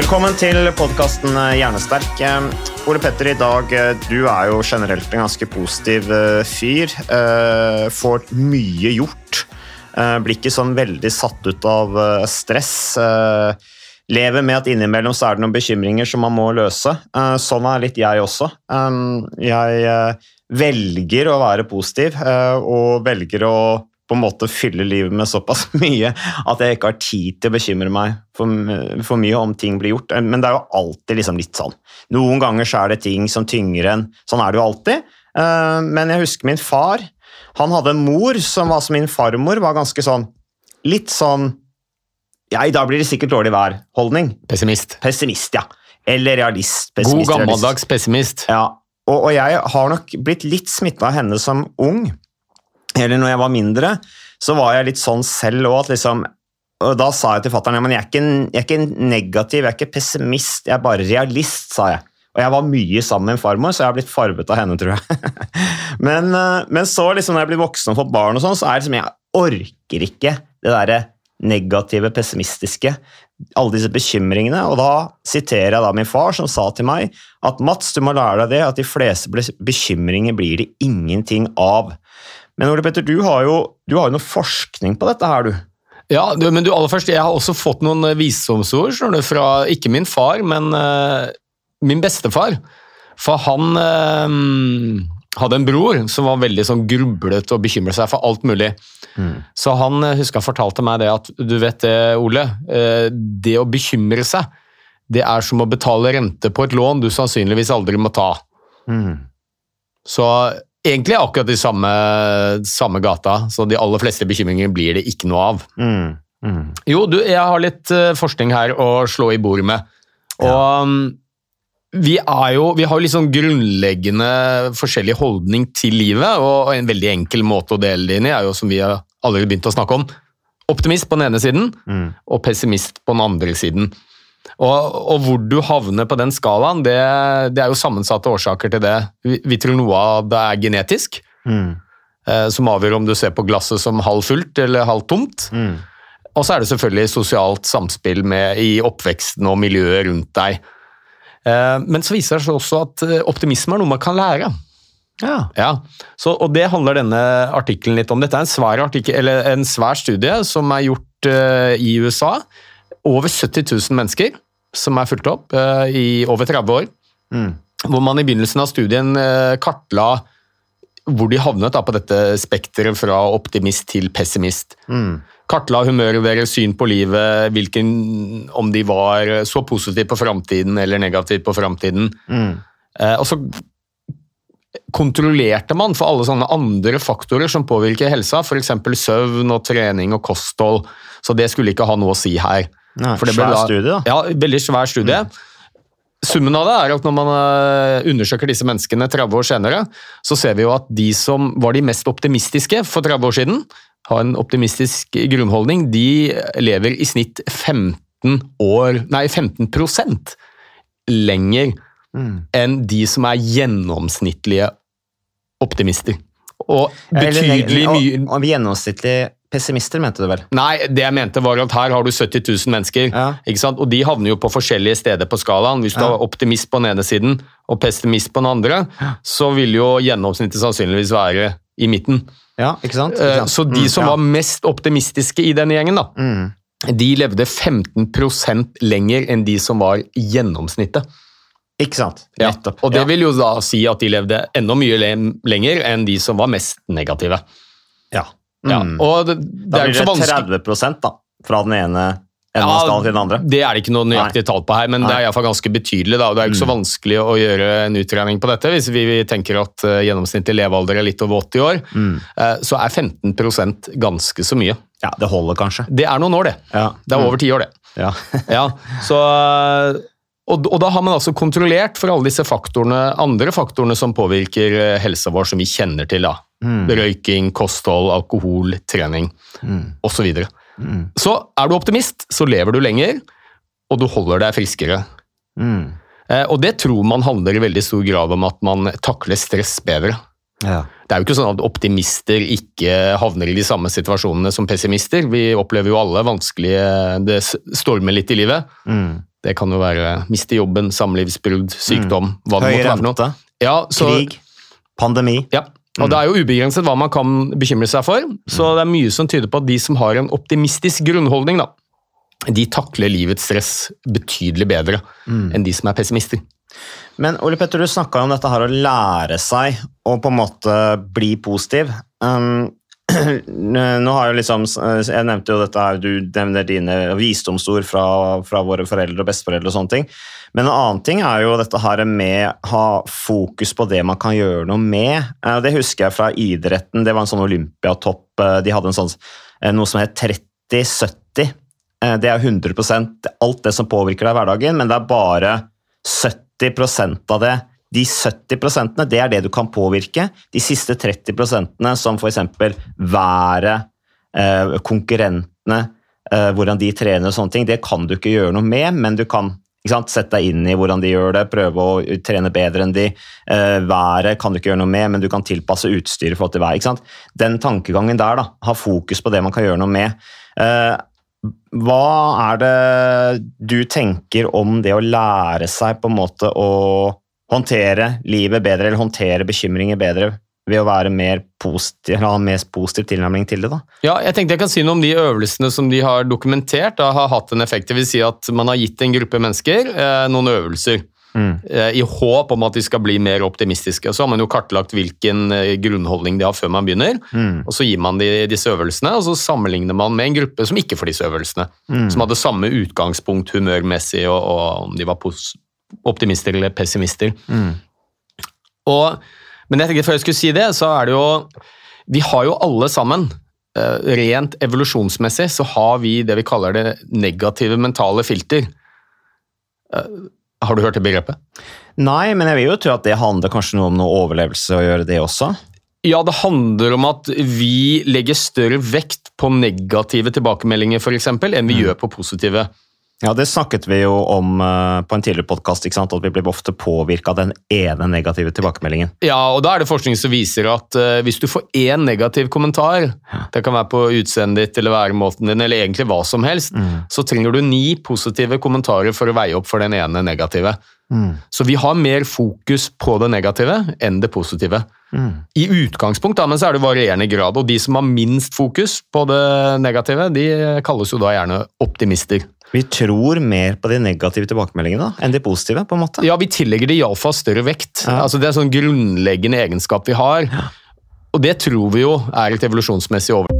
Velkommen til podkasten Hjernesterk. Eh, Ole Petter, i dag, eh, du er jo generelt en ganske positiv eh, fyr. Eh, Får mye gjort. Eh, Blir ikke sånn veldig satt ut av eh, stress. Eh, Lever med at innimellom så er det noen bekymringer som man må løse. Eh, Sånn er litt jeg også. Eh, Jeg eh, velger å være positiv, eh, og velger å på en måte fylle livet med såpass mye at jeg ikke har tid til å bekymre meg for, for mye om ting blir gjort. Men det er jo alltid liksom litt sånn. Noen ganger så er det ting som tynger en. Sånn er det jo alltid. Eh, Men jeg husker min far. Han hadde en mor som var som min farmor, var ganske sånn Litt sånn Ja, i dag blir det sikkert dårlig vær-holdning. Pessimist. Pessimist, ja. Eller realist. God pessimist, realist. gammeldags pessimist. Ja, og, og jeg har nok blitt litt smitta av henne som ung. Eller når jeg var mindre, så var jeg litt sånn selv òg, liksom og Da sa jeg til fatter'n at jeg jeg er ikke negativ, jeg er ikke pessimist, jeg er bare realist, sa jeg. Og jeg var mye sammen med en farmor, så jeg har blitt farvet av henne, tror jeg. men, eh, men så, liksom, når jeg blir voksen og fått barn, og sånn, så er det liksom, jeg orker ikke det derre negative, pessimistiske. Alle disse bekymringene. Og da siterer jeg da min far, som sa til meg at Mats, du må lære deg det, at de fleste bekymringer blir det ingenting av. Men Ole Petter, du har jo, du har jo noe forskning på dette her, du. Ja, du, men du, aller først, jeg har også fått noen eh, visdomsord fra ikke min far, men uh, min bestefar. For han uh, hadde en bror som var veldig sånn grublet og bekymret seg for alt mulig. Så han husker han fortalte meg det at du vet det, Ole, Uh, det å bekymre seg, det er som å betale rente på et lån du sannsynligvis aldri må ta. Så egentlig akkurat i samme, samme gata, så de aller fleste bekymringer blir det ikke noe av. Mm. Mm. Jo, du, jeg har litt eh, forskning her å slå i bordet med. Og ja. vi, er jo, vi har jo litt sånn grunnleggende forskjellig holdning til livet, og en veldig enkel måte å dele det inn i er jo som vi har allerede begynt å snakke om. Optimist på den ene siden, Mm. og pessimist på den andre siden. Og, og hvor du havner på den skalaen, det, det er jo sammensatte årsaker til det. Vi, vi tror noe av det er genetisk, Mm. eh, som avgjør om du ser på glasset som halvfullt eller halvtomt. Mm. Og så er det selvfølgelig sosialt samspill med, i oppveksten og miljøet rundt deg. Eh, Men så viser det seg også at eh, optimisme er noe man kan lære. Ja. Ja, så, og Det handler denne artikkelen litt om. Dette er en svær, artikkel, eller en svær studie som er gjort eh, i USA. Over 70 000 mennesker som er fulgt opp eh, i over 30 år. Mm. Hvor man i begynnelsen av studien eh, kartla hvor de havnet da, på dette spekteret fra optimist til pessimist. Mm. Kartla humøret deres, syn på livet, hvilken, om de var så positive på framtiden eller negative på framtiden. Mm. Eh, og så kontrollerte man for alle sånne andre faktorer som påvirker helsa, f.eks. søvn og trening og kosthold. Så det skulle ikke ha noe å si her. Nei, For det svær da- studie, da. Ja, veldig svær studie. Summen av det er at når man eh, undersøker disse menneskene 30 år senere, så ser vi jo at de som var de mest optimistiske for 30 år siden, har en optimistisk grunnholdning, de lever i snitt 15 år, nei 15 lenger Mm. enn de som er gjennomsnittlige optimister. Og betydelig mye gjennomsnittlig pessimister, mente du vel? Nei, det jeg mente var at her har du 70 000 mennesker, Ja. ikke sant? og de havner jo på forskjellige steder på skalaen. Hvis du Ja. er optimist på den ene siden og pessimist på den andre, så vil jo gjennomsnittet sannsynligvis være i midten. Ja, ikke sant? Eh, Ikke sant? Så de Mm, som ja. var mest optimistiske i denne gjengen, da, mm. de levde 15% lenger enn de som var gjennomsnittet. Ikke sant? Ja. Nettopp. Og det vil jo da si at de levde enda mye lenger enn de som var mest negative. Ja. Ja. Mm. Og det, det Da blir det vanskelig 30 da, fra den ene enden av skalaen til den andre. Det er det ikke noe nøyaktig tall på her, men det er i hvert fall ganske betydelig. Da. Det er ikke så vanskelig å gjøre en utregning på dette. Hvis vi tenker at uh, gjennomsnittlig levealder er litt over 80 år, Mm. uh, så er 15% ganske så mye. Ja, det holder kanskje. Det er noen år, det. Ja. Det er over ti år, det. Ja. Ja, så, og, og da har man altså kontrollert for alle disse faktorene, andre faktorene som påvirker helsa vår, som vi kjenner til. da. Mm. Røyking, kosthold, alkohol, trening Mm. osv. Mm. Så er du optimist, så lever du lenger, og du holder deg friskere. Mm. Eh, Og det tror man handler i veldig stor grad om at man takler stress bedre. Ja. Det er jo ikke sånn at optimister ikke havner i de samme situasjonene som pessimister. Vi opplever jo alle vanskelige Det stormer litt i livet. Mm. Det kan jo være miste jobben, samlivsbrudd, sykdom, hva det Høy måtte være noe. rente, Ja, så, krig, pandemi. ja. Og det er jo ubegrenset hva man kan bekymre seg for, så det er mye som tyder på at de som har en optimistisk grunnholdning, da, de takler livets stress betydelig bedre enn de som er pessimister. Men Ole Petter, du snakka om dette her å lære seg å på en måte bli positiv. Um, nå har jeg liksom, jeg nevnte jo dette her, Du nevner dine visdomsord fra, fra våre foreldre og besteforeldre. og sånne ting. Men en annen ting er jo dette her med ha fokus på det man kan gjøre noe med. Eh, Det husker jeg fra idretten. Det var en sånn olympiatopp. eh, De hadde en sånn, eh, noe som het 30-70. Eh, Det er 100% alt det som påvirker deg i hverdagen, men det er bare 70% av det. De 70% det er det du kan påvirke. De siste 30% som f.eks. været, eh, konkurrentene, eh, hvordan de trener og sånne ting, det kan du ikke gjøre noe med, men du kan sette deg inn i hvordan de gjør det, prøve å trene bedre enn de. Eh, været kan du ikke gjøre noe med, men du kan tilpasse utstyret for forhold til været. Den tankegangen der, da, ha fokus på det man kan gjøre noe med. Hva er det du tenker om det å lære seg på en måte å håndtere livet bedre, eller håndtere bekymringer bedre, ved å være mer positiv, eller ha en mer positiv tilnærming til det? da? Ja, jeg tenkte jeg kan si noe om de øvelsene som de har dokumentert da, har hatt en effekt. Det vil si at man har gitt en gruppe mennesker eh, noen øvelser Mm. i håp om at de skal bli mer optimistiske. Så har man jo kartlagt hvilken eh, grunnholdning de har før man begynner, og så gir man de disse øvelsene, og så sammenligner man med en gruppe som ikke får disse øvelsene. Som hadde samme utgangspunkt humørmessig, og, og om de var pos optimister eller pessimister. Og, men jeg tenkte før jeg skulle si det, så er det jo Vi har jo alle sammen eh, Rent evolusjonsmessig så har vi det vi kaller det negative mentale filter. Eh, Har du hørt det begrepet? Nei, men jeg vil jo tro at det handler kanskje noe om noe overlevelse å gjøre det også. Ja, det handler om at vi legger større vekt på negative tilbakemeldinger for eksempel, enn vi gjør på positive. Ja, Det snakket vi jo om eh, på en tidligere podkast, at vi blir ofte påvirka av den ene negative tilbakemeldingen. Ja, og da er det forskning som viser at eh, hvis du får én negativ kommentar, det kan være på utseendet ditt eller væremåten din, eller egentlig hva som helst, så trenger du ni positive kommentarer for å veie opp for den ene negative. Så vi har mer fokus på det negative enn det positive. I utgangspunkt, da, men så er det varierende grad, og de som har minst fokus på det negative, de kalles jo da gjerne optimister. Vi tror mer på de negative tilbakemeldingene da, enn de positive. på en måte. Ja, vi tillegger det iallfall større vekt. Ja. Altså, det er en sånn grunnleggende egenskap vi har. Og det tror vi jo er et evolusjonsmessig over.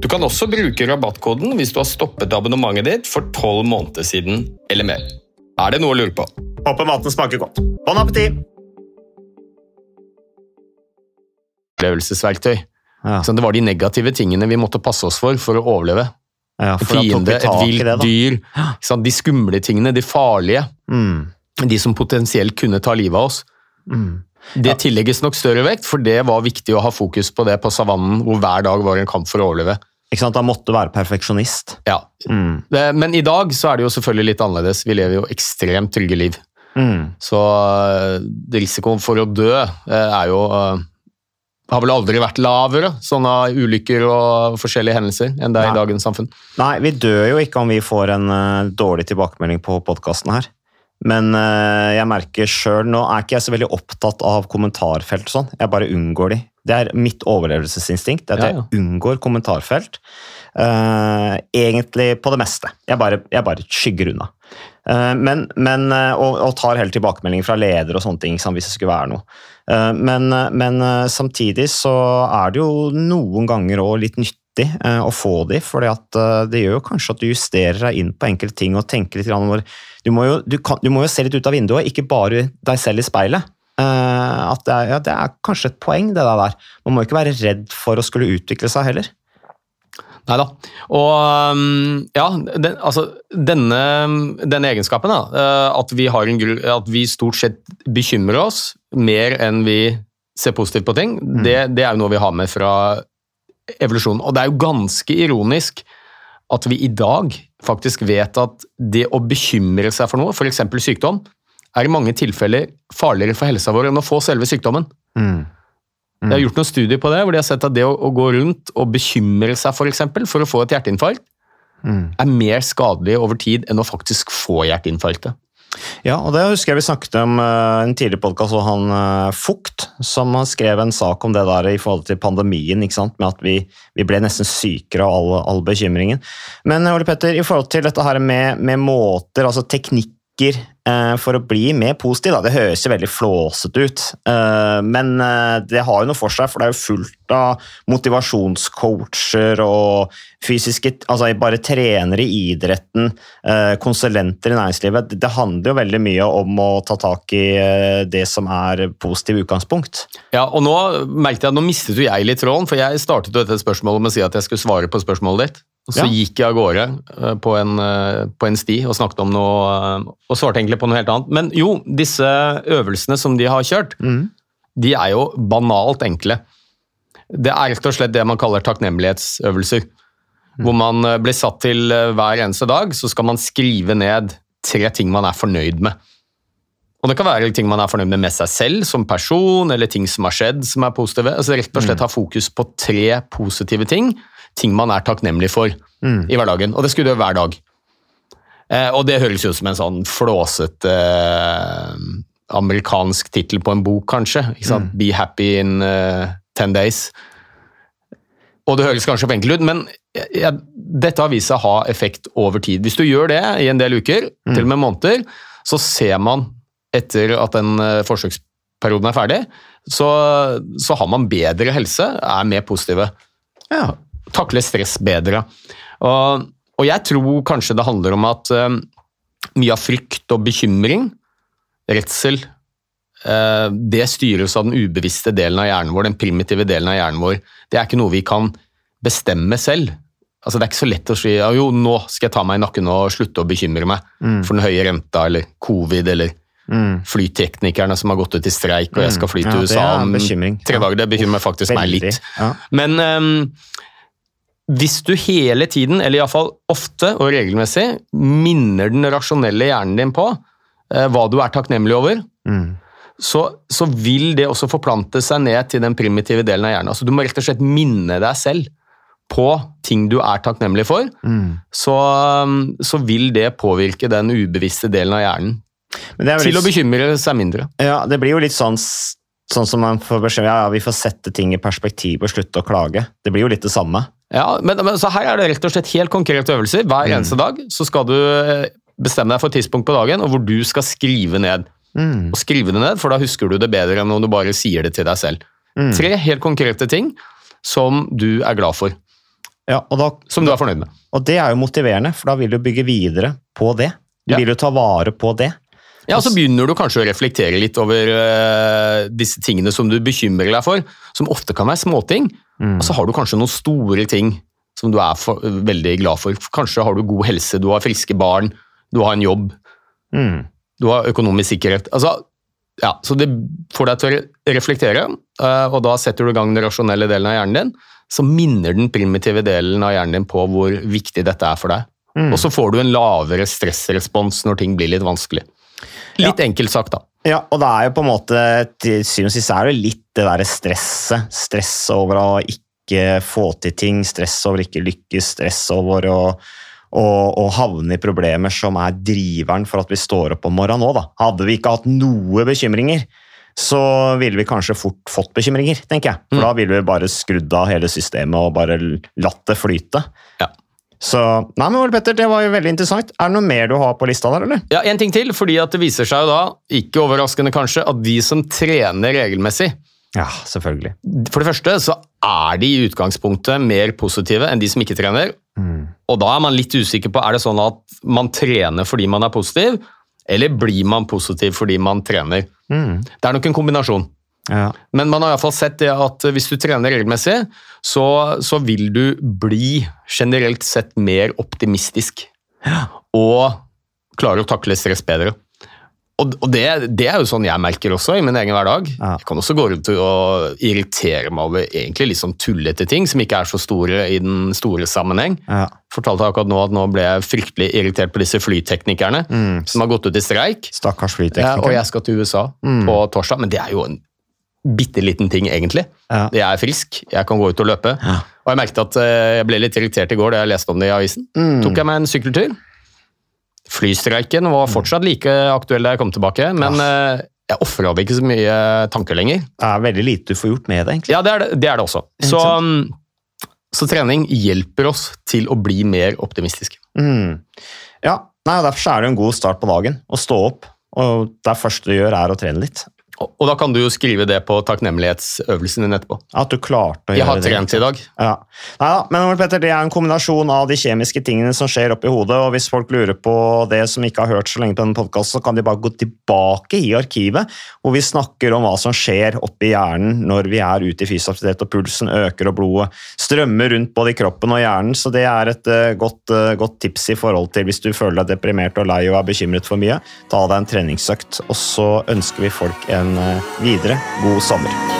Du kan også bruke rabattkoden hvis du har stoppet abonnementet ditt for tolv måneder siden eller mer. Er det noe å lure på? Håper maten smaker godt. Bon appétit! Opplevelsesverktøy. Ja. Så det var de negative tingene vi måtte passe oss for for å overleve. Ja, for fiende, et vilt det, dyr, sant? de skumle tingene, de farlige. Mm. De som potensielt kunne ta livet av oss. Mm. Det tillegges nok større vekt, for det var viktig å ha fokus på det på savannen, hvor hver dag var en kamp for å overleve. Ikke sant? Da måtte være perfeksjonist. Ja. Mm. Det- Men i dag så er det jo selvfølgelig litt annerledes. Vi lever jo ekstremt trygge liv. Mm. Så øh, risikoen for å dø øh, er jo øh, har vel aldri vært lavere, sånne ulykker og forskjellige hendelser, enn det er Nei. i dagens samfunn. Nei, vi dør jo ikke om vi får en uh, dårlig tilbakemelding på podkasten her. Men eh, jeg merker sjøl Nå er ikke jeg så veldig opptatt av kommentarfelt og sånn. Jeg bare unngår de. Det er mitt overlevelsesinstinkt. det er At Ja, ja. jeg unngår kommentarfelt. Uh, egentlig på det meste. Jeg bare, jeg bare skygger unna. Uh, men, men, og, og tar heller tilbakemeldinger fra ledere og sånne ting liksom, hvis det skulle være noe. Uh, men, men samtidig så er det jo noen ganger òg litt nyttig eh, å få de, for det gjør jo kanskje at du justerer deg inn på enkelte ting og tenker litt over du må, jo, du, kan, du må jo se litt ut av vinduet, ikke bare deg selv i speilet. Eh, at det er, ja, det er kanskje et poeng, det der. Man må ikke være redd for å skulle utvikle seg heller. Nei da. Og ja, den, altså, denne, denne egenskapen, da, at vi, har en, at vi stort sett bekymrer oss mer enn vi ser positivt på ting, det, det er jo noe vi har med fra evolusjonen. Og det er jo ganske ironisk at vi i dag faktisk vet at det å bekymre seg for noe, f.eks. sykdom, er i mange tilfeller farligere for helsa vår enn å få selve sykdommen. Jeg har gjort noen studier på det, hvor de har sett at det å, å gå rundt og bekymre seg for, eksempel, for å få et hjerteinfarkt, er mer skadelig over tid enn å faktisk få hjerteinfarktet. Ja, og det husker jeg vi snakket om uh, en tidligere podkast, og han uh, Fugt, som skrev en sak om det der i forhold til pandemien, ikke sant? med at vi, vi ble nesten sykere av all, all bekymringen. Men Ole Petter, i forhold til dette her med, med måter, altså teknikker eh, for å bli mer positiv. Da. Det høres jo veldig flåsete ut, eh, men eh, det har jo noe for seg, for det er jo fullt av motivasjonscoacher og fysiske Altså bare trenere i idretten, eh, konsulenter i næringslivet. Det handler jo veldig mye om å ta tak i eh, det som er positive utgangspunkt. Ja, og nå merket jeg at nå mistet jo jeg litt tråden, for jeg startet jo dette spørsmålet med å si at jeg skulle svare på spørsmålet ditt. Og så Ja. gikk jeg av gårde eh, på en, eh, på en sti og snakket om noe eh, Og svarte egentlig på noe helt annet. Men jo, disse øvelsene som de har kjørt, de er jo banalt enkle. Det er rett og slett det man kaller takknemlighetsøvelser. Hvor man blir satt til hver eneste dag, så skal man skrive ned tre ting man er fornøyd med. Og Det kan være ting man er fornøyd med med seg selv som person, eller ting som har skjedd som er positive. Altså Rett og slett ha fokus på tre positive ting, ting man er takknemlig for i hverdagen. Og det skulle du gjøre hver dag. Eh, og det høres jo ut som en sånn flåsete eh, amerikansk tittel på en bok, kanskje. Sant? Be happy in eh, ten days. Og det høres kanskje for enkelt ut, men jeg, dette har vist seg å ha effekt over tid. Hvis du gjør det i en del uker, til og med måneder, så ser man etter at den eh, forsøksperioden er ferdig, så, så har man bedre helse, er mer positive. Ja. Takler stress bedre. Og, og jeg tror kanskje det handler om at eh, mye av frykt og bekymring, redsel, uh, det styres av den ubevisste delen av hjernen vår, den primitive delen av hjernen vår. Det er ikke noe vi kan bestemme selv. Altså, det er ikke så lett å si ja, jo, nå skal jeg ta meg i nakken og slutte å bekymre meg for den høye renta eller covid eller flyteknikerne som har gått ut i streik og jeg skal fly til ja, USA om tre dager. Det bekymrer faktisk meg Veldig, litt. ja. Men ehm, hvis du hele tiden, eller iallfall ofte og regelmessig, minner den rasjonelle hjernen din på eh, hva du er takknemlig over, Mm. så, så vil det også forplante seg ned til den primitive delen av hjernen. Altså, du må rett og slett minne deg selv på ting du er takknemlig for, Mm. så, um, så vil det påvirke den ubevisste delen av hjernen Men det er vel til å bekymre seg mindre. Ja, det blir jo litt sånn, sånn som man får beskjed ja, ja, vi får sette ting i perspektiv og slutte å klage. Det blir jo litt det samme. Ja, men, men så Her er det rett og slett helt konkrete øvelser. Hver eneste dag så skal du eh, bestemme deg for et tidspunkt på dagen og hvor du skal skrive ned. Og skrive det ned, For da husker du det bedre enn om du bare sier det til deg selv. Tre helt konkrete ting som du er glad for, Ja, og, da, som du er fornøyd med. og det er jo motiverende, for da vil du bygge videre på det. Du Ja. vil jo ta vare på det. Ja, og Så begynner du kanskje å reflektere litt over uh, disse tingene som du bekymrer deg for, som ofte kan være småting. Og så har du kanskje noen store ting som du er for, veldig glad for. Kanskje har du god helse, du har friske barn, du har en jobb, Mm. du har økonomisk sikkerhet. Altså, ja, så det får deg til å reflektere, eh, og da setter du i gang den rasjonelle delen av hjernen din, så minner den primitive delen av hjernen din på hvor viktig dette er for deg. Og så får du en lavere stressrespons når ting blir litt vanskelig. Litt enkelt sagt, da. Ja, og det er jo på en måte til syvende og sist er det litt det derre stresset. Stress over å ikke få til ting, stress over ikke lykkes, stress over å, og, og, havne i problemer som er driveren for at vi står opp om morgenen nå, da. Hadde vi ikke hatt noe bekymringer, så ville vi kanskje fort fått bekymringer, tenker jeg. For da ville vi bare skrudd av hele systemet og bare latt det flyte. Ja. Så Nei, men Ole Petter, det var jo veldig interessant. Er det noe mer du har på lista der, eller? Ja, En ting til, fordi at det viser seg jo da, ikke overraskende kanskje, at de som trener regelmessig, Ja, selvfølgelig. for det første så er de i utgangspunktet mer positive enn de som ikke trener. Og da er man litt usikker på er det sånn at man trener fordi man er positiv, eller blir man positiv fordi man trener. Det er nok en kombinasjon. Ja. Men man har i hvert fall sett det at hvis du trener regelmessig, så, så vil du bli generelt sett mer optimistisk. Og klare å takle stress bedre. Og, og det, det er jo sånn jeg merker også i min egen hverdag. Ja. Jeg kan også gå rundt og irritere meg over egentlig litt sånn tullete ting som ikke er så store i den store sammenheng. Ja. Fortalte akkurat nå at nå ble jeg fryktelig irritert på disse flyteknikerne som har gått ut i streik. Stakkars Ja, og jeg skal til USA på torsdag, men det er jo en bitte liten ting, egentlig. Ja. Jeg er frisk, jeg kan gå ut og løpe. Og jeg merket at eh, jeg ble litt irritert i går da jeg leste om det i avisen. Tok jeg meg en sykkeltur. Flystreiken var fortsatt like aktuell da jeg kom tilbake, men ja. jeg ofra ikke så mye tanker lenger. Det er veldig lite du får gjort med det, egentlig. Ja, det er det, det, er det også. Så, mm, så trening hjelper oss til å bli mer optimistiske. Mm. Ja, nei, Derfor er det en god start på dagen å stå opp Og det første du gjør, er å trene litt. Og da kan du jo skrive det på takknemlighetsøvelsen din etterpå. At du klarte å gjøre Jeg har har det. trent i dag. Ja. Neida, men Petter, det er en kombinasjon av de kjemiske tingene som skjer oppi hodet. og Hvis folk lurer på det som ikke har hørt så lenge på denne podkasten, så kan de bare gå tilbake i arkivet, hvor vi snakker om hva som skjer oppi hjernen når vi er ute i fysisk aktivitet, og pulsen øker og blodet strømmer rundt både i kroppen og hjernen. Så det er et uh, godt, uh, godt tips i forhold til hvis du føler deg deprimert og lei og er bekymret for mye. Ta deg en treningsøkt, og så ønsker vi folk en eh, videre god sommer.